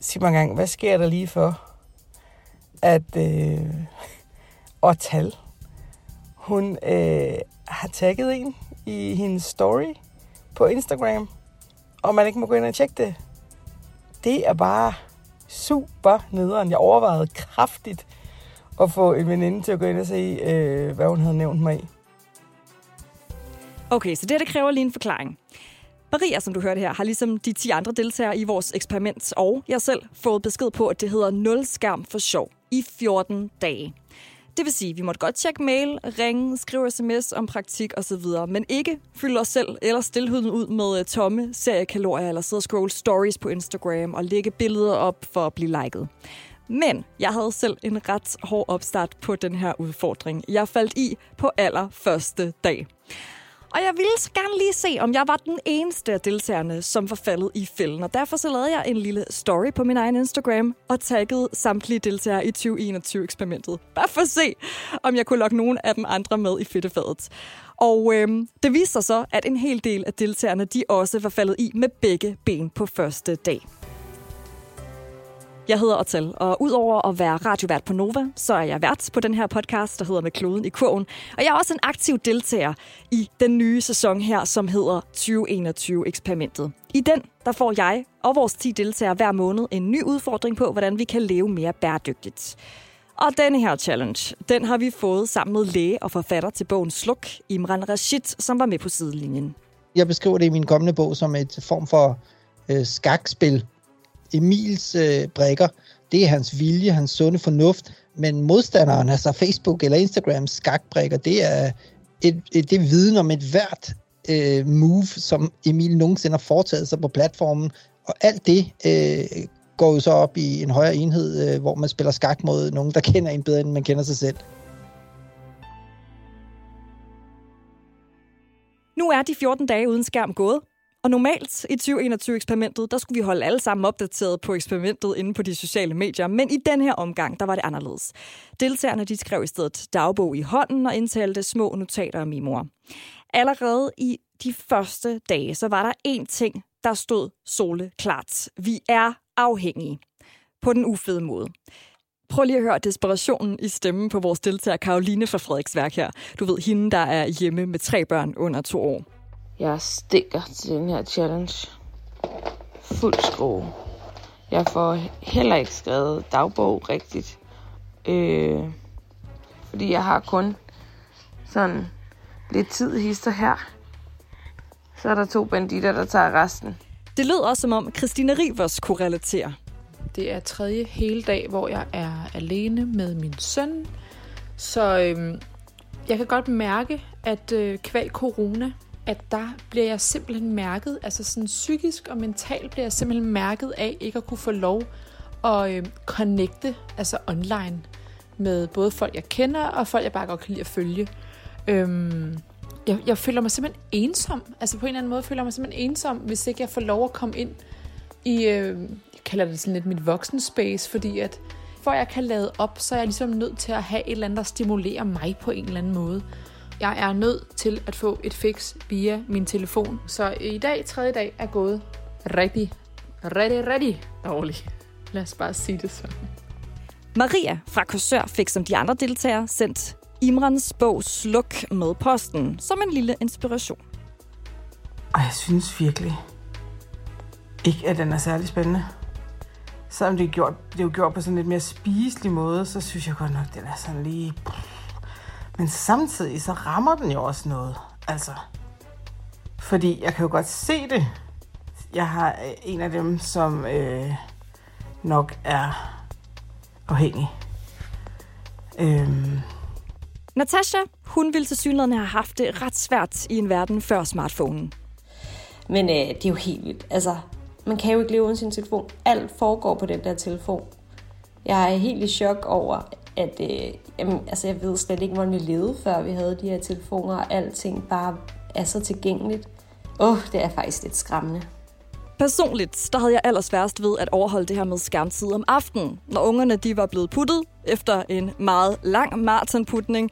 sig mig engang, hvad sker der lige for, at øh, Otal, hun øh, har tagget en i hendes story på Instagram, og man ikke må gå ind og tjekke det. Det er bare super nederen. Jeg overvejede kraftigt at få en veninde til at gå ind og se, øh, hvad hun havde nævnt mig i. Okay, så det, det kræver lige en forklaring. Maria, som du hørte her, har ligesom de 10 andre deltagere i vores eksperiment, og jeg selv fået besked på, at det hedder 0 skærm for sjov i 14 dage. Det vil sige, at vi måtte godt tjekke mail, ringe, skrive sms om praktik osv., men ikke fylde os selv eller stillheden ud med øh, tomme seriekalorier eller sidde og scroll stories på Instagram og lægge billeder op for at blive liket. Men jeg havde selv en ret hård opstart på den her udfordring. Jeg faldt i på allerførste dag. Og jeg ville så gerne lige se, om jeg var den eneste af deltagerne, som var faldet i fælden. Og derfor så lavede jeg en lille story på min egen Instagram og taggede samtlige deltagere i 2021-eksperimentet. Bare for at se, om jeg kunne lokke nogen af dem andre med i fedtefadet. Og øhm, det viste sig så, at en hel del af deltagerne de også var faldet i med begge ben på første dag. Jeg hedder Otel, og udover at være radiovært på Nova, så er jeg vært på den her podcast, der hedder Med kloden i kurven. Og jeg er også en aktiv deltager i den nye sæson her, som hedder 2021-eksperimentet. I den, der får jeg og vores 10 deltagere hver måned en ny udfordring på, hvordan vi kan leve mere bæredygtigt. Og denne her challenge, den har vi fået sammen med læge og forfatter til bogen Sluk, Imran Rashid, som var med på sidelinjen. Jeg beskriver det i min kommende bog som et form for øh, skakspil, Emils øh, brækker, det er hans vilje, hans sunde fornuft, men modstanderen, altså Facebook eller Instagram skakbrækker, det er et, et, det viden om et hvert øh, move, som Emil nogensinde har foretaget sig på platformen, og alt det øh, går jo så op i en højere enhed, øh, hvor man spiller skak mod nogen, der kender en bedre, end man kender sig selv. Nu er de 14 dage uden skærm gået, og normalt i 2021-eksperimentet, der skulle vi holde alle sammen opdateret på eksperimentet inde på de sociale medier, men i den her omgang, der var det anderledes. Deltagerne de skrev i stedet dagbog i hånden og indtalte små notater og memoer. Allerede i de første dage, så var der én ting, der stod sole klart. Vi er afhængige. På den ufede måde. Prøv lige at høre desperationen i stemmen på vores deltager Karoline fra Frederiksværk her. Du ved, hende, der er hjemme med tre børn under to år. Jeg stikker til den her challenge. Fuld skrue. Jeg får heller ikke skrevet dagbog rigtigt. Øh, fordi jeg har kun sådan lidt tid hister her. Så er der to banditter, der tager resten. Det lød også som om Christina Rivers kunne relatere. Det er tredje hele dag, hvor jeg er alene med min søn. Så øhm, jeg kan godt mærke, at øh, kvæg corona, at der bliver jeg simpelthen mærket, altså sådan psykisk og mentalt bliver jeg simpelthen mærket af ikke at kunne få lov at øh, connecte, altså online, med både folk, jeg kender, og folk, jeg bare godt kan lide at følge. Øhm, jeg, jeg føler mig simpelthen ensom. Altså på en eller anden måde føler jeg mig simpelthen ensom, hvis ikke jeg får lov at komme ind i, øh, jeg kalder det sådan lidt mit voksenspace, fordi at for jeg kan lade op, så er jeg ligesom nødt til at have et eller andet, der stimulerer mig på en eller anden måde. Jeg er nødt til at få et fix via min telefon. Så i dag, tredje dag, er gået rigtig, rigtig, rigtig dårligt. Lad os bare sige det sådan. Maria fra Korsør fik som de andre deltagere sendt Imrans bog Sluk med posten som en lille inspiration. Og jeg synes virkelig ikke, at den er særlig spændende. Selvom det er, gjort, det er jo gjort på sådan en lidt mere spiselig måde, så synes jeg godt nok, at den er sådan lige... Men samtidig så rammer den jo også noget. Altså, fordi jeg kan jo godt se det. Jeg har øh, en af dem, som øh, nok er afhængig. Øhm. Natasha, hun ville til synligheden have haft det ret svært i en verden før smartphonen. Men øh, det er jo helt vildt. Altså, man kan jo ikke leve uden sin telefon. Alt foregår på den der telefon. Jeg er helt i chok over, at øh, jamen, altså, jeg ved slet ikke, hvordan vi levede, før vi havde de her telefoner, og alting bare er så tilgængeligt. Åh, oh, det er faktisk lidt skræmmende. Personligt, der havde jeg allersværst ved at overholde det her med skærmtid om aftenen. Når ungerne de var blevet puttet efter en meget lang maratonputning,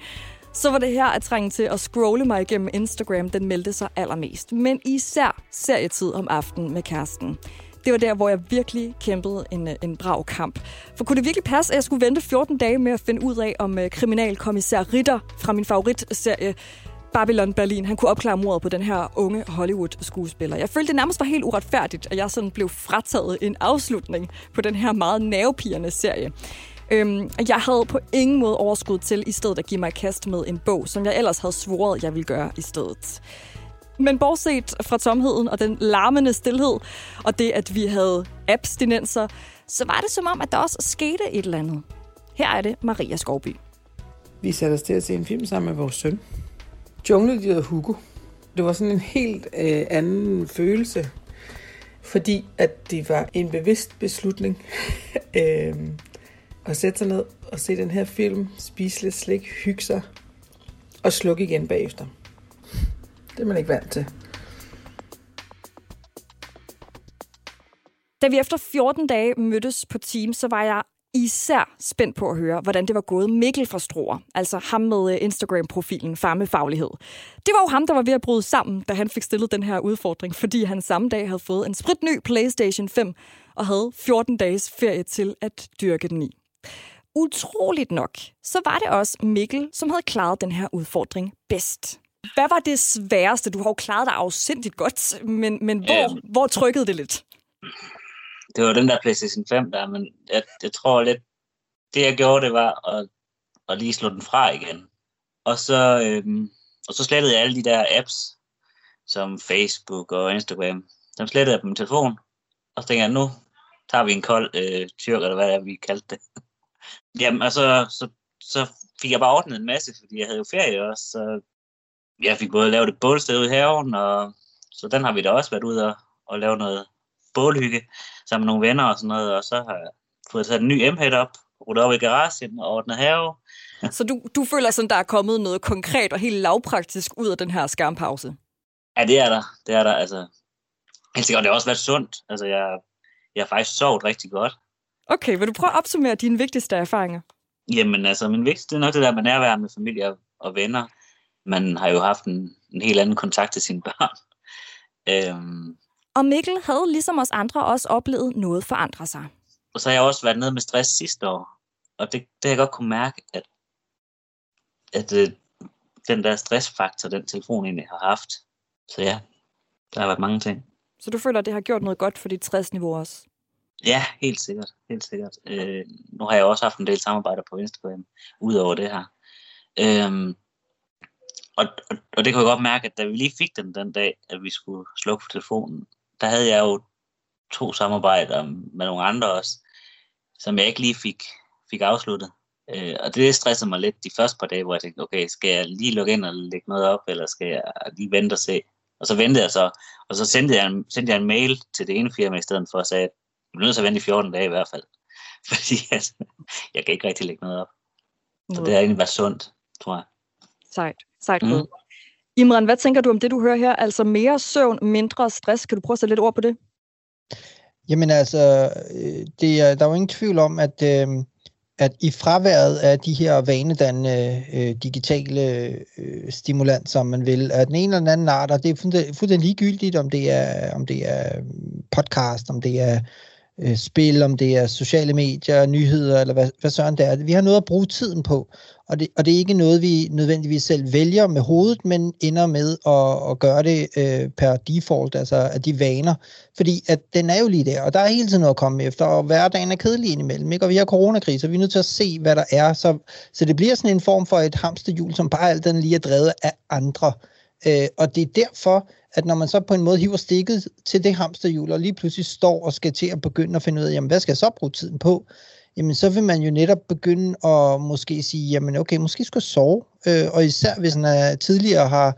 så var det her at trænge til at scrolle mig igennem Instagram, den meldte sig allermest. Men især serietid om aftenen med kæresten det var der, hvor jeg virkelig kæmpede en, øh, en brav kamp. For kunne det virkelig passe, at jeg skulle vente 14 dage med at finde ud af, om øh, kriminalkommissær Ritter fra min favoritserie Babylon Berlin, han kunne opklare mordet på den her unge Hollywood-skuespiller. Jeg følte, det nærmest var helt uretfærdigt, at jeg sådan blev frataget en afslutning på den her meget nervepirrende serie. Øhm, jeg havde på ingen måde overskud til i stedet at give mig kast med en bog, som jeg ellers havde svoret, jeg ville gøre i stedet. Men bortset fra tomheden og den larmende stillhed, og det, at vi havde abstinenser, så var det som om, at der også skete et eller andet. Her er det Maria Skovby. Vi satte os til at se en film sammen med vores søn. Jungledyret Hugo. Det var sådan en helt øh, anden følelse, fordi at det var en bevidst beslutning øh, at sætte sig ned og se den her film, spise lidt slik, hygge sig og slukke igen bagefter. Det er man ikke vant til. Da vi efter 14 dage mødtes på Teams, så var jeg især spændt på at høre, hvordan det var gået Mikkel fra Struer, altså ham med øh, Instagram-profilen Farmefaglighed. Det var jo ham, der var ved at bryde sammen, da han fik stillet den her udfordring, fordi han samme dag havde fået en spritny PlayStation 5 og havde 14 dages ferie til at dyrke den i. Utroligt nok, så var det også Mikkel, som havde klaret den her udfordring bedst. Hvad var det sværeste? Du har jo klaret dig afsindigt godt, men, men hvor, øhm, hvor trykkede det lidt? Det var den der PlayStation 5 der, men jeg, jeg tror lidt, det jeg gjorde, det var at, at lige slå den fra igen. Og så, øhm, og så slettede jeg alle de der apps, som Facebook og Instagram. Dem slettede jeg på min telefon. Og så tænkte jeg, nu tager vi en kold øh, tyrk, eller hvad er, vi kaldte det. Jamen, og så, så, så fik jeg bare ordnet en masse, fordi jeg havde jo ferie også, så jeg fik både lavet et bålsted i haven, og så den har vi da også været ude og, og lave noget bålhygge sammen med nogle venner og sådan noget, og så har jeg fået taget en ny M-head op, ryddet op i garagen og ordnet have. Så du, du føler sådan, der er kommet noget konkret og helt lavpraktisk ud af den her skærmpause? Ja, det er der. Det er der, altså. Helt sikkert, det har også været sundt. Altså, jeg, jeg har faktisk sovet rigtig godt. Okay, vil du prøve at opsummere dine vigtigste erfaringer? Jamen, altså, min vigtigste er nok det der med nærvær med familie og venner man har jo haft en, en helt anden kontakt til sine børn. Øhm. Og Mikkel havde ligesom os andre også oplevet noget forandre sig. Og så har jeg også været nede med stress sidste år. Og det, det har jeg godt kunne mærke, at, at øh, den der stressfaktor, den telefon egentlig har haft. Så ja, der har været mange ting. Så du føler, at det har gjort noget godt for dit stressniveau også? Ja, helt sikkert. Helt sikkert. Øh, nu har jeg også haft en del samarbejder på Instagram, udover det her. Øh, og, og, og det kunne jeg godt mærke, at da vi lige fik den den dag, at vi skulle slukke for telefonen, der havde jeg jo to samarbejder med nogle andre også, som jeg ikke lige fik, fik afsluttet. Øh, og det stressede mig lidt de første par dage, hvor jeg tænkte, okay, skal jeg lige lukke ind og lægge noget op, eller skal jeg lige vente og se? Og så ventede jeg så, og så sendte jeg en, sendte jeg en mail til det ene firma i stedet for at sige, at jeg er nødt til at vente i 14 dage i hvert fald. Fordi altså, jeg kan ikke rigtig lægge noget op. Så det har egentlig været sundt, tror jeg. Sejt. Sejt mm. Imran, hvad tænker du om det, du hører her? Altså mere søvn, mindre stress. Kan du prøve at sætte lidt ord på det? Jamen altså, øh, det er, der er jo ingen tvivl om, at, øh, at i fraværet af de her vanedannende øh, digitale øh, stimulanser, man vil, af den ene eller den anden art, og det er fuldstændig ligegyldigt, om det er, om det er podcast, om det er øh, spil, om det er sociale medier, nyheder, eller hvad, hvad sådan det er. Vi har noget at bruge tiden på, og det, og det er ikke noget, vi nødvendigvis selv vælger med hovedet, men ender med at, at gøre det øh, per default, altså af de vaner. Fordi at den er jo lige der, og der er hele tiden noget at komme efter, og hverdagen er kedelig indimellem, ikke? og vi har coronakrise, og vi er nødt til at se, hvad der er. Så, så det bliver sådan en form for et hamsterhjul, som bare alt den lige er drevet af andre. Øh, Øh, og det er derfor, at når man så på en måde hiver stikket til det hamsterhjul, og lige pludselig står og skal til at begynde at finde ud af, jamen hvad skal jeg så bruge tiden på? Jamen så vil man jo netop begynde at måske sige, jamen okay, måske skal jeg sove. Øh, og især hvis han tidligere har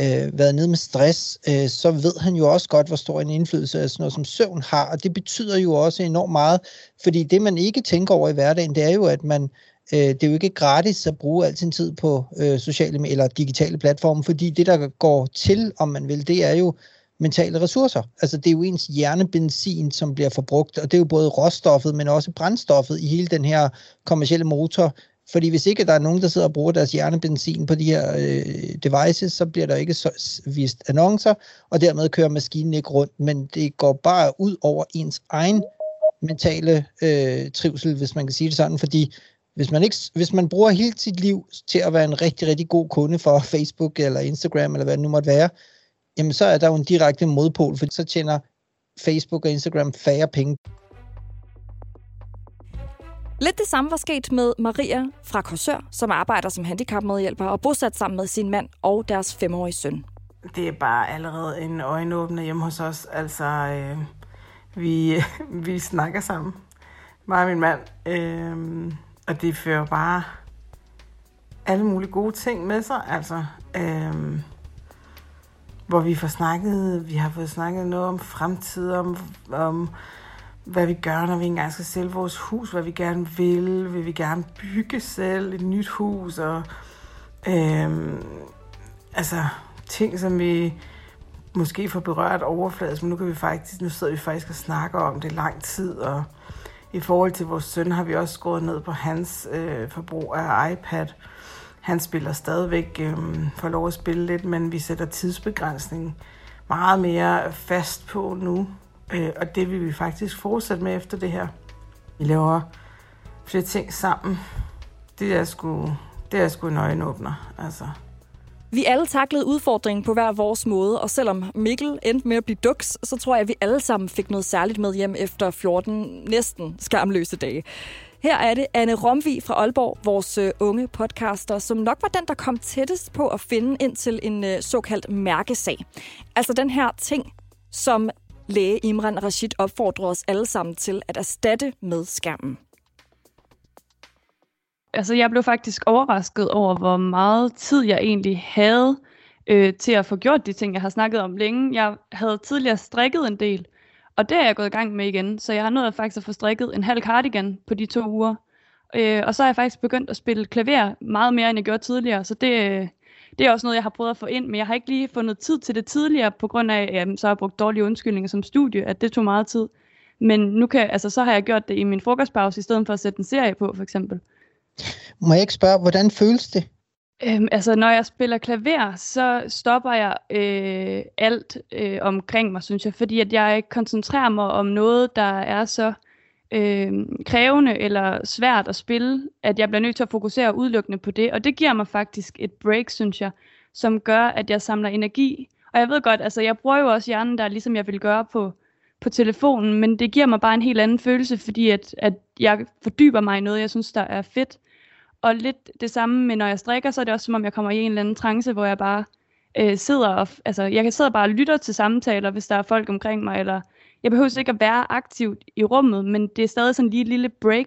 øh, været nede med stress, øh, så ved han jo også godt, hvor stor en indflydelse sådan noget som søvn har. Og det betyder jo også enormt meget, fordi det man ikke tænker over i hverdagen, det er jo, at man øh, det er jo ikke gratis at bruge al sin tid på øh, sociale eller digitale platforme, fordi det, der går til, om man vil, det er jo mentale ressourcer. Altså det er jo ens hjernebenzin, som bliver forbrugt, og det er jo både råstoffet, men også brændstoffet i hele den her kommercielle motor Fordi hvis ikke der er nogen, der sidder og bruger deres hjernebenzin på de her øh, devices, så bliver der ikke så vist annoncer, og dermed kører maskinen ikke rundt. Men det går bare ud over ens egen mentale øh, trivsel, hvis man kan sige det sådan, fordi hvis man, ikke, hvis man bruger hele sit liv til at være en rigtig, rigtig god kunde for Facebook eller Instagram, eller hvad det nu måtte være, jamen så er der jo en direkte modpol, for så tjener Facebook og Instagram færre penge. Lidt det samme var sket med Maria fra Korsør, som arbejder som handicapmedhjælper og bosat sammen med sin mand og deres femårige søn. Det er bare allerede en øjenåbner hjemme hos os. Altså, øh, vi, vi snakker sammen, mig og min mand. Øh, og det fører bare alle mulige gode ting med sig. Altså, Øhm, hvor vi får snakket, vi har fået snakket noget om fremtid, om, om hvad vi gør, når vi engang skal sælge vores hus, hvad vi gerne vil, vil vi gerne bygge selv et nyt hus, og øhm, altså ting, som vi måske får berørt overfladisk, men nu, kan vi faktisk, nu sidder vi faktisk og snakker om det lang tid, og i forhold til vores søn har vi også skåret ned på hans øh, forbrug af iPad. Han spiller stadigvæk, øh, får lov at spille lidt, men vi sætter tidsbegrænsning meget mere fast på nu. Øh, og det vil vi faktisk fortsætte med efter det her. Vi laver flere ting sammen. Det er sgu, det er sgu en øjenåbner, altså. Vi alle taklede udfordringen på hver vores måde, og selvom Mikkel endte med at blive duks, så tror jeg, at vi alle sammen fik noget særligt med hjem efter 14 næsten skamløse dage. Her er det Anne Romvi fra Aalborg, vores øh, unge podcaster, som nok var den, der kom tættest på at finde ind til en øh, såkaldt mærkesag. Altså den her ting, som læge Imran Rashid opfordrer os alle sammen til at erstatte med skærmen. Altså, jeg blev faktisk overrasket over, hvor meget tid jeg egentlig havde øh, til at få gjort de ting, jeg har snakket om længe. Jeg havde tidligere strikket en del, og det er jeg gået i gang med igen. Så jeg har nået faktisk at få strikket en halv cardigan på de to uger. Øh, og så har jeg faktisk begyndt at spille klaver meget mere, end jeg gjorde tidligere. Så det, øh, det er også noget, jeg har prøvet at få ind, men jeg har ikke lige fundet tid til det tidligere, på grund af, at så har jeg brugt dårlige undskyldninger som studie, at det tog meget tid. Men nu kan, altså, så har jeg gjort det i min frokostpause, i stedet for at sætte en serie på, for eksempel. Må jeg ikke spørge, hvordan føles det? Øhm, altså, når jeg spiller klaver, så stopper jeg øh, alt øh, omkring mig, synes jeg, fordi at jeg koncentrerer mig om noget, der er så øh, krævende eller svært at spille, at jeg bliver nødt til at fokusere udelukkende på det. Og det giver mig faktisk et break, synes jeg, som gør, at jeg samler energi. Og jeg ved godt, altså jeg bruger jo også hjernen der, ligesom jeg vil gøre på, på telefonen, men det giver mig bare en helt anden følelse, fordi at, at jeg fordyber mig i noget, jeg synes, der er fedt. Og lidt det samme med, når jeg strikker, så er det også som om, jeg kommer i en eller anden trance, hvor jeg bare øh, sidder og, altså jeg kan sidde bare og lytte til samtaler, hvis der er folk omkring mig, eller jeg behøver ikke at være aktivt i rummet, men det er stadig sådan lige et lille break,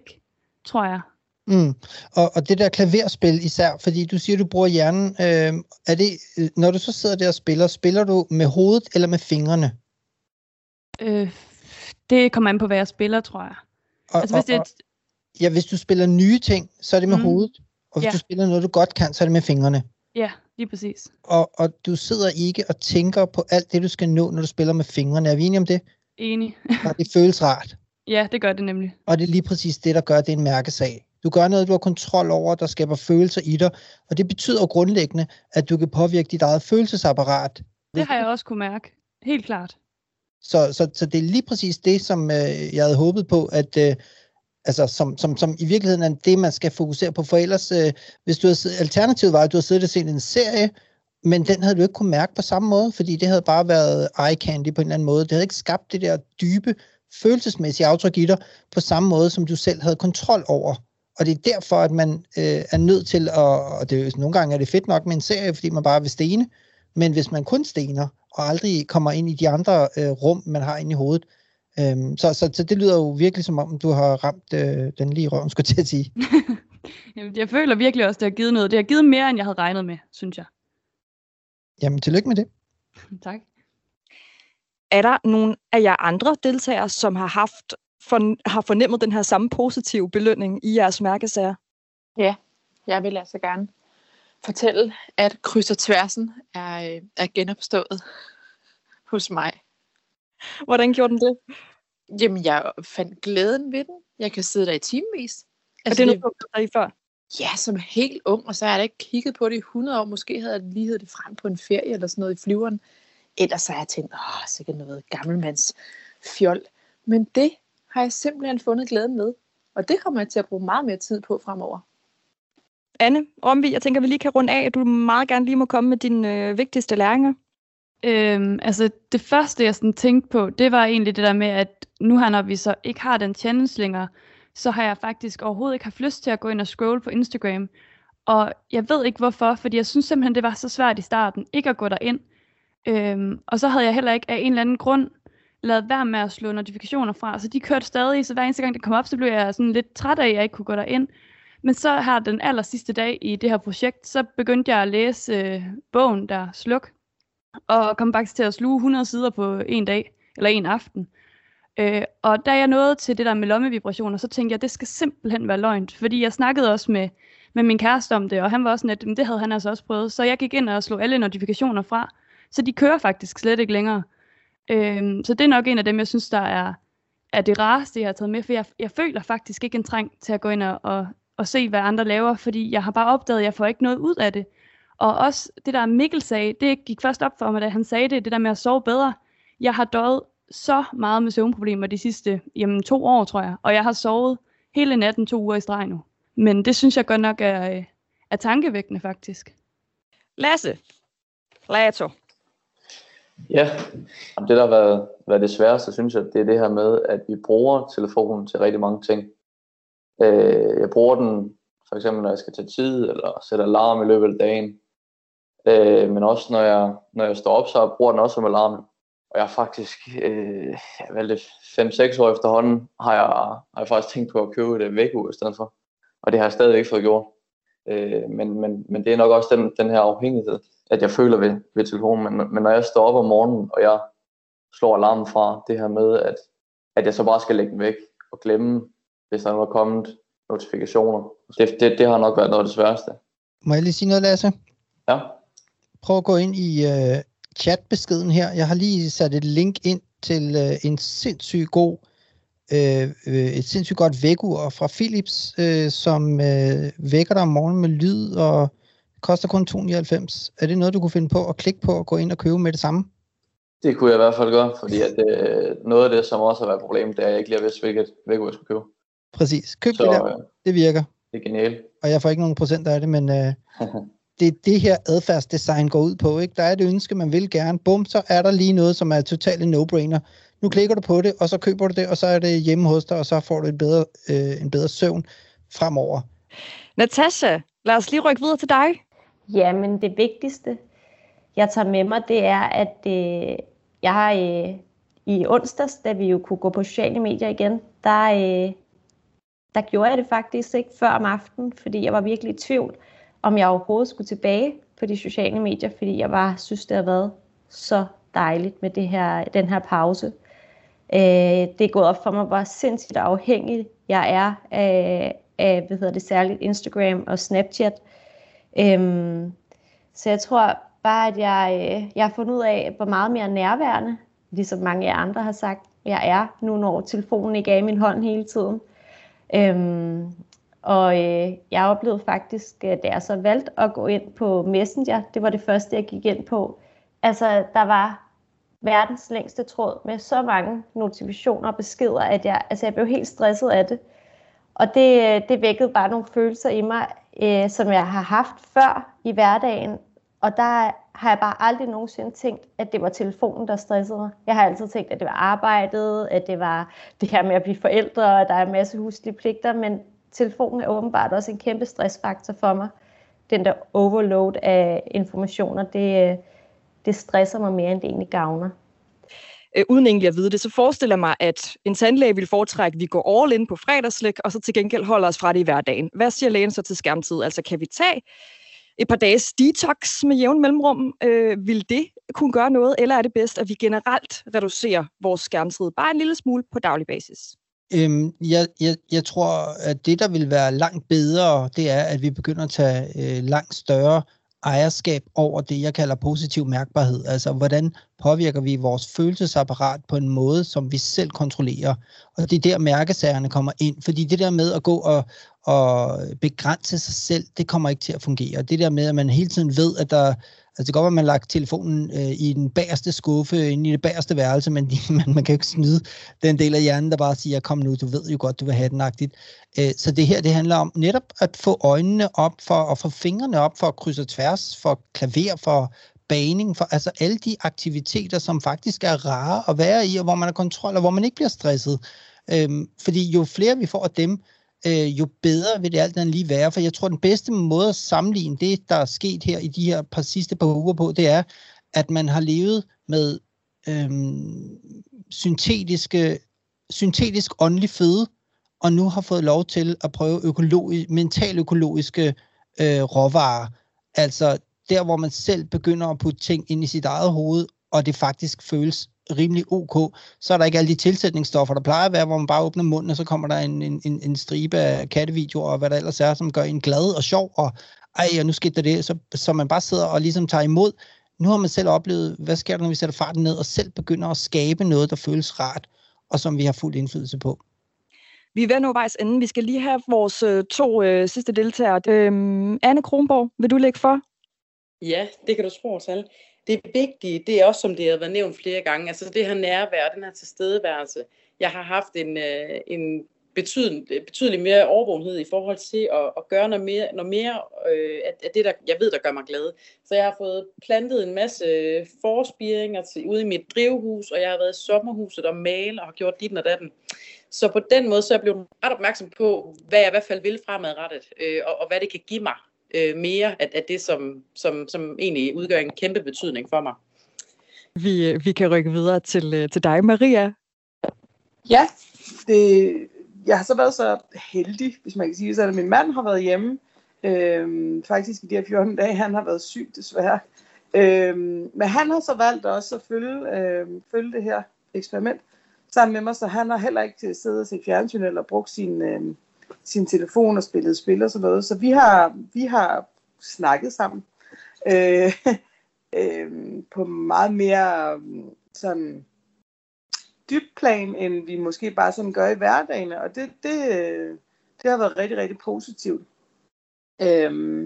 tror jeg. Mm. Og, og det der klaverspil især, fordi du siger, du bruger hjernen. Øh, er det, øh, når du så sidder der og spiller, spiller du med hovedet eller med fingrene? Øh, det kommer an på, hvad jeg spiller, tror jeg. Og, altså, hvis, det er et... ja, hvis du spiller nye ting, så er det med mm. hovedet. Og hvis ja. du spiller noget, du godt kan, så er det med fingrene. Ja, lige præcis. Og, og du sidder ikke og tænker på alt det, du skal nå, når du spiller med fingrene. Er vi enige om det? Enig. og det føles rart. Ja, det gør det nemlig. Og det er lige præcis det, der gør, det en mærkesag. Du gør noget, du har kontrol over, der skaber følelser i dig, og det betyder grundlæggende, at du kan påvirke dit eget følelsesapparat. Det har jeg også kunne mærke. Helt klart. Så, så, så det er lige præcis det, som øh, jeg havde håbet på, at øh, altså, som, som, som i virkeligheden er det, man skal fokusere på. For ellers, øh, hvis du havde, alternativet var, at du havde siddet og set en serie, men den havde du ikke kunne mærke på samme måde, fordi det havde bare været eye candy på en eller anden måde. Det havde ikke skabt det der dybe, følelsesmæssige aftryk i dig, på samme måde, som du selv havde kontrol over. Og det er derfor, at man øh, er nødt til at, og det, nogle gange er det fedt nok med en serie, fordi man bare vil stene, men hvis man kun stener, og aldrig kommer ind i de andre øh, rum, man har inde i hovedet, øh, så, så, så det lyder jo virkelig som om, du har ramt øh, den lige røven, skulle til at sige. Jamen, jeg føler virkelig også, det har givet noget. Det har givet mere, end jeg havde regnet med, synes jeg. Jamen, tillykke med det. tak. Er der nogle af jer andre deltagere, som har haft for, har fornemmet den her samme positive belønning i jeres mærkesager? Ja, jeg vil altså gerne fortælle, at kryds og tværsen er, er genopstået hos mig. Hvordan gjorde den det? Jamen, jeg fandt glæden ved den. Jeg kan sidde der i timevis. Altså, er det noget, du har i før? ja, som er helt ung, og så har jeg da ikke kigget på det i 100 år. Måske havde jeg lige heddet det frem på en ferie eller sådan noget i flyveren. Ellers så har jeg tænkt, åh, sikkert noget gammelmands fjol. Men det har jeg simpelthen fundet glæden med. Og det kommer jeg til at bruge meget mere tid på fremover. Anne Romvi, jeg tænker, vi lige kan runde af. at Du meget gerne lige må komme med dine øh, vigtigste læringer. Øhm, altså det første, jeg sådan tænkte på, det var egentlig det der med, at nu her, når vi så ikke har den challenge længere, så har jeg faktisk overhovedet ikke haft lyst til at gå ind og scrolle på Instagram. Og jeg ved ikke hvorfor, fordi jeg synes simpelthen, det var så svært i starten ikke at gå derind. Øhm, og så havde jeg heller ikke af en eller anden grund lavet være med at slå notifikationer fra, så de kørte stadig, så hver eneste gang det kom op, så blev jeg sådan lidt træt af, at jeg ikke kunne gå derind. Men så her den aller sidste dag i det her projekt, så begyndte jeg at læse øh, bogen der Sluk, og kom faktisk til at sluge 100 sider på en dag, eller en aften. Øh, og da jeg nåede til det der med lommevibrationer, så tænkte jeg, at det skal simpelthen være løgnt, fordi jeg snakkede også med, med min kæreste om det, og han var også sådan, at det havde han altså også prøvet. Så jeg gik ind og slog alle notifikationer fra, så de kører faktisk slet ikke længere. Øh, så det er nok en af dem, jeg synes, der er, er det rareste, jeg har taget med, for jeg, jeg føler faktisk ikke en trang til at gå ind og, og, og se, hvad andre laver, fordi jeg har bare opdaget, at jeg får ikke noget ud af det. Og også det der Mikkel sagde, det gik først op for mig, da han sagde det, det der med at sove bedre. Jeg har døjet så meget med søvnproblemer de sidste jamen, to år, tror jeg. Og jeg har sovet hele natten to uger i streg nu. Men det synes jeg godt nok er, øh, er tankevækkende, faktisk. Lasse. Lato. Ja, det der har været, været det sværeste, synes jeg, det er det her med, at vi bruger telefonen til rigtig mange ting. Øh, jeg bruger den for eksempel, når jeg skal tage tid, eller sætte alarm i løbet af dagen. Øh, men også når jeg, når jeg står op, så bruger den også som alarm. Og jeg har faktisk, øh, vel det 5-6 år efterhånden, har jeg, har jeg faktisk tænkt på at købe det øh, væk i stedet for. Og det har jeg stadig ikke fået gjort. Øh, men, men, men det er nok også den, den her afhængighed, at jeg føler ved, ved telefonen. Men, men når jeg står op om morgenen, og jeg slår alarmen fra, det her med, at, at jeg så bare skal lægge den væk og glemme, hvis der er kommet notifikationer. Det, det, det har nok været noget af det sværeste. Må jeg lige sige noget, Lasse? Ja. Prøv at gå ind i uh, chatbeskeden her. Jeg har lige sat et link ind til uh, en sindssygt god, uh, uh, et sindssygt godt vækkeur fra Philips, uh, som uh, vækker dig om morgenen med lyd og koster kun 299. Er det noget, du kunne finde på at klikke på og gå ind og købe med det samme? Det kunne jeg i hvert fald gøre, fordi at, uh, noget af det, som også har været problemet, det er, at jeg ikke lige har vidst, hvilket vækkeur jeg skulle købe. Præcis. Køb så, det der. Det virker. Det er genialt. Og jeg får ikke nogen procent af det, men øh, det er det her adfærdsdesign går ud på. Ikke? Der er det ønske, man vil gerne. Bum, så er der lige noget, som er totalt en no-brainer. Nu klikker du på det, og så køber du det, og så er det hjemme hos dig, og så får du et bedre, øh, en bedre søvn fremover. Natasha, lad os lige rykke videre til dig. Jamen, det vigtigste, jeg tager med mig, det er, at øh, jeg har øh, i onsdags, da vi jo kunne gå på sociale medier igen, der, øh, der gjorde jeg det faktisk ikke før om aftenen, fordi jeg var virkelig i tvivl, om jeg overhovedet skulle tilbage på de sociale medier, fordi jeg bare synes, det har været så dejligt med det her, den her pause. Øh, det er gået op for mig, hvor sindssygt afhængig jeg er af, af hvad hedder det, særligt Instagram og Snapchat. Øhm, så jeg tror bare, at jeg, øh, jeg har fundet ud af, hvor meget mere nærværende, ligesom mange af andre har sagt, jeg er nu, når telefonen ikke er i min hånd hele tiden. Øhm, og øh, jeg oplevede faktisk, da jeg så valgte at gå ind på Messenger, det var det første, jeg gik ind på. Altså, der var verdens længste tråd med så mange notifikationer og beskeder, at jeg, altså, jeg blev helt stresset af det. Og det, øh, det vækkede bare nogle følelser i mig, øh, som jeg har haft før i hverdagen. Og der har jeg bare aldrig nogensinde tænkt, at det var telefonen, der stressede mig. Jeg har altid tænkt, at det var arbejdet, at det var det her med at blive forældre, og der er en masse huslige pligter, men telefonen er åbenbart også en kæmpe stressfaktor for mig. Den der overload af informationer, det, det stresser mig mere, end det egentlig gavner. Øh, uden egentlig at vide det, så forestiller jeg mig, at en tandlæge vil foretrække, at vi går all in på fredagslæg, og så til gengæld holder os fra det i hverdagen. Hvad siger lægen så til skærmtid? Altså kan vi tage et par dages detox med jævn mellemrum. Øh, vil det kunne gøre noget, eller er det bedst, at vi generelt reducerer vores skærmtid bare en lille smule på daglig basis? Øhm, jeg, jeg, jeg tror, at det, der vil være langt bedre, det er, at vi begynder at tage øh, langt større ejerskab over det, jeg kalder positiv mærkbarhed. Altså, hvordan påvirker vi vores følelsesapparat på en måde, som vi selv kontrollerer. Og det er der, mærkesagerne kommer ind. Fordi det der med at gå og, og begrænse sig selv, det kommer ikke til at fungere. Det der med, at man hele tiden ved, at der Altså det kan godt være, at man har lagt telefonen øh, i den bagerste skuffe, inde i det bagerste værelse, men man, man kan jo ikke snyde den del af hjernen, der bare siger, kom nu, du ved jo godt, du vil have den agtigt. Øh, så det her, det handler om netop at få øjnene op for, og få fingrene op for at krydse tværs, for klaver, for baning, for altså alle de aktiviteter, som faktisk er rare at være i, og hvor man har kontrol, og hvor man ikke bliver stresset. Øhm, fordi jo flere vi får af dem, øh, jo bedre vil det alt andet lige være. For jeg tror, den bedste måde at sammenligne det, der er sket her i de her par sidste par uger på, det er, at man har levet med øh, syntetiske, syntetisk åndelig føde, og nu har fået lov til at prøve økologi, mental økologiske øh, råvarer. Altså der, hvor man selv begynder at putte ting ind i sit eget hoved, og det faktisk føles rimelig ok, så er der ikke alle de tilsætningsstoffer, der plejer at være, hvor man bare åbner munden, og så kommer der en, en, en stribe af kattevideoer, og hvad der ellers er, som gør en glad og sjov, og ej, og nu skete der det, så, så man bare sidder og ligesom tager imod. Nu har man selv oplevet, hvad sker der, når vi sætter farten ned, og selv begynder at skabe noget, der føles rart, og som vi har fuld indflydelse på. Vi er ved nu vejs ende. Vi skal lige have vores øh, to øh, sidste deltagere. Øhm, Anne Kronborg, vil du lægge for? Ja, det kan du tro, Tal det vigtige, det er også, som det har været nævnt flere gange, altså det her nærvær, den her tilstedeværelse. Jeg har haft en, øh, en betydelig, betydelig mere overvågenhed i forhold til at, at gøre noget mere, noget mere øh, af det, der jeg ved, der gør mig glad. Så jeg har fået plantet en masse øh, forspiringer til, ude i mit drivhus, og jeg har været i sommerhuset og male og har gjort dit og datten. Så på den måde, så er jeg blevet ret opmærksom på, hvad jeg i hvert fald vil fremadrettet, øh, og, og hvad det kan give mig øh, mere af, af det, som, som, som egentlig udgør en kæmpe betydning for mig. Vi, øh, vi kan rykke videre til, øh, til dig, Maria. Ja, det, jeg har så været så heldig, hvis man kan sige det, at min mand har været hjemme. Øhm, faktisk i de her 14 dage, han har været syg desværre. Øhm, men han har så valgt også at følge, øhm, følge det her eksperiment sammen med mig, så han har heller ikke siddet og set fjernsyn eller brugt sin, øhm, sin telefon og spillet spil og sådan noget. Så vi har, vi har snakket sammen øh, øh, på meget mere øh, sådan dyb plan, end vi måske bare sådan gør i hverdagen. Og det, det, øh, det har været rigtig, rigtig positivt. Øh,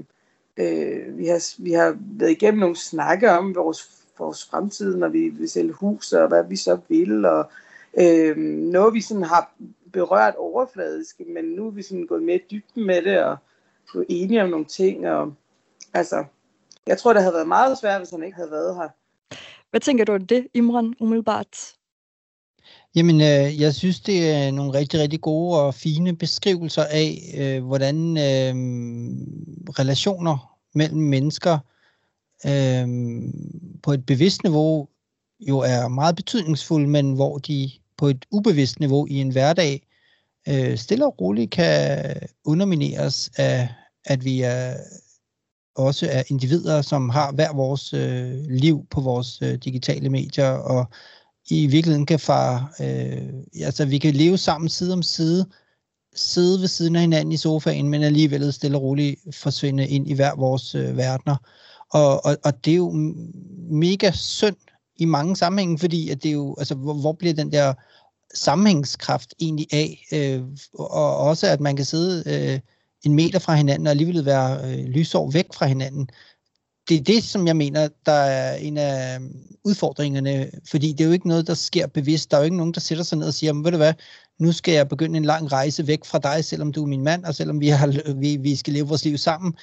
øh, vi, har, vi har været igennem nogle snakke om vores, vores fremtid, når vi vil sælge hus, og hvad vi så vil, og øh, noget vi sådan har berørt overfladisk, men nu er vi sådan gået mere dybden med det, og blevet enige om nogle ting, og altså, jeg tror, det havde været meget svært, hvis han ikke havde været her. Hvad tænker du om det, Imran, umiddelbart? Jamen, øh, jeg synes, det er nogle rigtig, rigtig gode og fine beskrivelser af, øh, hvordan øh, relationer mellem mennesker øh, på et bevidst niveau jo er meget betydningsfulde, men hvor de på et ubevidst niveau i en hverdag øh, stille og roligt kan undermineres af, at vi er også er individer, som har hver vores øh, liv på vores øh, digitale medier, og i virkeligheden kan far, øh, altså vi kan leve sammen side om side, sidde ved siden af hinanden i sofaen, men alligevel stille og roligt forsvinde ind i hver vores øh, verdener. Og, og, og det er jo mega synd i mange sammenhænge, fordi at det er jo, altså, hvor, hvor bliver den der sammenhængskraft egentlig af, øh, og også at man kan sidde øh, en meter fra hinanden og alligevel være øh, lysår væk fra hinanden. Det er det, som jeg mener, der er en af øh, udfordringerne, fordi det er jo ikke noget, der sker bevidst. Der er jo ikke nogen, der sætter sig ned og siger, ved du hvad, nu skal jeg begynde en lang rejse væk fra dig, selvom du er min mand, og selvom vi, har, vi, vi skal leve vores liv sammen.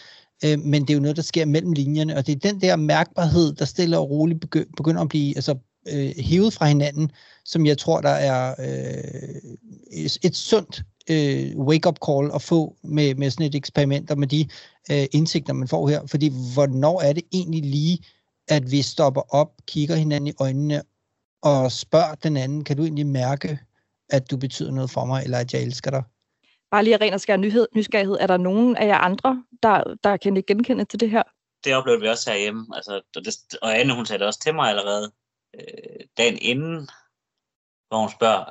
Øh, men det er jo noget, der sker mellem linjerne, og det er den der mærkbarhed, der stille og roligt begynder at blive altså, øh, hævet fra hinanden, som jeg tror, der er øh, et sundt øh, wake-up call at få med, med sådan et eksperiment og med de øh, indsigter, man får her. Fordi hvornår er det egentlig lige, at vi stopper op, kigger hinanden i øjnene og spørger den anden, kan du egentlig mærke, at du betyder noget for mig, eller at jeg elsker dig? Bare lige af ren og skær nyhed, nysgerrighed. Er der nogen af jer andre, der, der kan ikke genkende til det her? Det oplevede vi også herhjemme. Altså, og, det, og Anne, hun sagde det også til mig allerede øh, dagen inden, hvor hun spørger,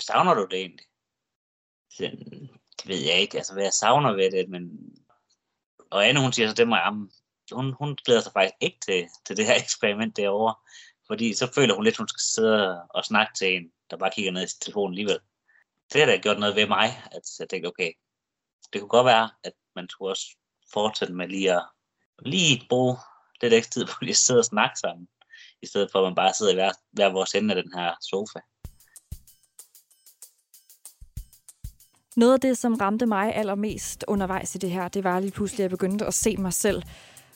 savner du det egentlig? Så, det ved jeg ikke, altså hvad jeg savner ved det, men... Og Anne, hun siger så til mig, hun, hun glæder sig faktisk ikke til, til det her eksperiment derovre. Fordi så føler hun lidt, at hun skal sidde og snakke til en, der bare kigger ned i telefonen alligevel. Det har da gjort noget ved mig, at jeg tænkte, okay, det kunne godt være, at man skulle også fortsætte med lige at lige bruge lidt ekstra tid på lige at sidde og snakke sammen, i stedet for at man bare sidder i hver, hver vores ende af den her sofa. Noget af det, som ramte mig allermest undervejs i det her, det var lige pludselig, at jeg begyndte at se mig selv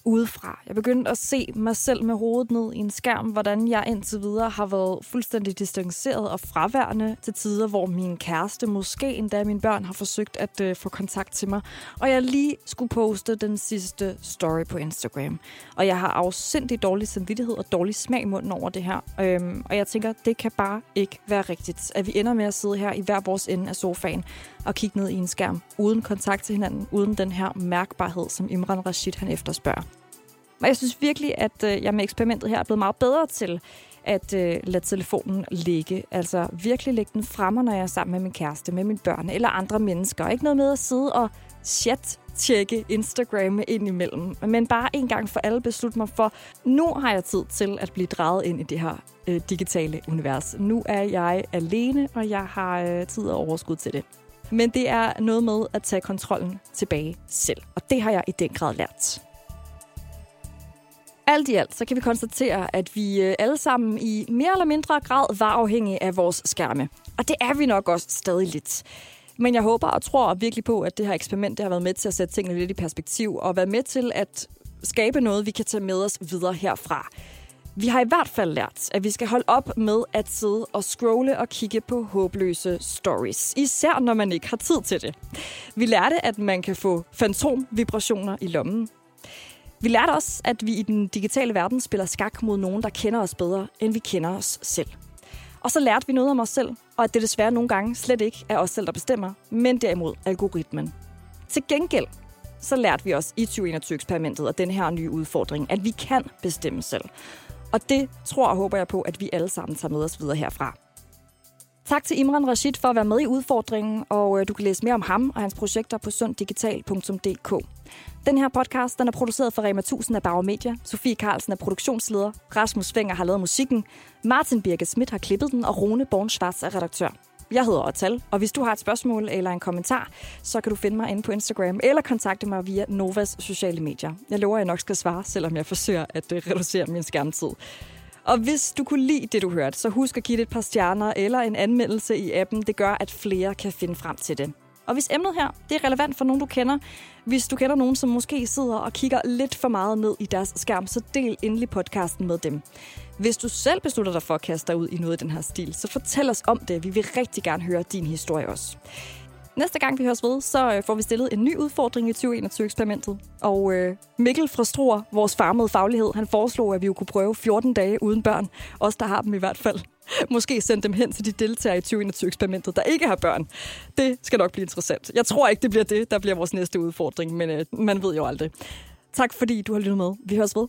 udefra. Jeg begyndte at se mig selv med hovedet ned i en skærm, hvordan jeg indtil videre har været fuldstændig distanceret og fraværende til tider, hvor min kæreste, måske endda mine børn, har forsøgt at øh, få kontakt til mig. Og jeg lige skulle poste den sidste story på Instagram. Og jeg har afsindig dårlig samvittighed og dårlig smag i munden over det her. Øhm, og jeg tænker, det kan bare ikke være rigtigt, at vi ender med at sidde her i hver vores ende af sofaen at kigge ned i en skærm, uden kontakt til hinanden, uden den her mærkbarhed, som Imran Rashid han efterspørger. Og jeg synes virkelig, at øh, jeg med eksperimentet her er blevet meget bedre til at øh, lade telefonen ligge. Altså virkelig lægge den fremme, når jeg er sammen med min kæreste, med mine børn eller andre mennesker. Ikke noget med at sidde og chat tjekke Instagram ind imellem, men bare en gang for alle beslutte mig for, nu har jeg tid til at blive draget ind i det her øh, digitale univers. Nu er jeg alene, og jeg har øh, tid og overskud til det. Men det er noget med at tage kontrollen tilbage selv, og det har jeg i den grad lært. Alt i alt, så kan vi konstatere, at vi øh, alle sammen i mere eller mindre grad var afhængige af vores skærme. Og det er vi nok også stadig lidt. Men jeg håber og tror virkelig på, at det her eksperiment det har været med til at sætte tingene lidt i perspektiv, og været med til at skabe noget, vi kan tage med os videre herfra. Vi har i hvert fald lært, at vi skal holde op med at sidde og scrolle og kigge på håbløse stories. Især når man ikke har tid til det. Vi lærte, at man kan få fantomvibrationer i lommen. Vi lærte også, at vi i den digitale verden spiller skak mod nogen, der kender os bedre, end vi kender os selv. Og så lærte vi noget om os selv, og at det desværre nogle gange slet ikke er os selv, der bestemmer, men derimod algoritmen. Til gengæld så lærte vi os i 2021-eksperimentet og den her nye udfordring, at vi kan bestemme selv. Og det tror og håber jeg på, at vi alle sammen tager med os videre herfra. Tak til Imran Rashid for at være med i udfordringen, og øh, du kan læse mere om ham og hans projekter på sunddigital.dk. Den her podcast den er produceret for Rema 1000 af Bauer Media. Sofie Carlsen er produktionsleder. Rasmus Fenger har lavet musikken. Martin Birke Schmidt har klippet den, og Rune Born Schwarz er redaktør. Jeg hedder Otal, og hvis du har et spørgsmål eller en kommentar, så kan du finde mig inde på Instagram eller kontakte mig via Novas sociale medier. Jeg lover, at jeg nok skal svare, selvom jeg forsøger at øh, reducere min skærmtid. Og hvis du kunne lide det, du hørte, så husk at give det et par stjerner eller en anmeldelse i appen. Det gør, at flere kan finde frem til det. Og hvis emnet her det er relevant for nogen, du kender, hvis du kender nogen, som måske sidder og kigger lidt for meget ned i deres skærm, så del endelig podcasten med dem. Hvis du selv beslutter dig for at kaste dig ud i noget i den her stil, så fortæl os om det. Vi vil rigtig gerne høre din historie også. Næste gang vi høres ved, så øh, får vi stillet en ny udfordring i 2021-eksperimentet. Og øh, Mikkel fra Struer, vores farmede faglighed, han foreslog, at vi jo kunne prøve 14 dage uden børn. Os, der har dem i hvert fald. Måske sende dem hen til de deltagere i 2021-eksperimentet, der ikke har børn. Det skal nok blive interessant. Jeg tror ikke, det bliver det, der bliver vores næste udfordring, men øh, man ved jo aldrig. Tak fordi du har lyttet med. Vi høres ved.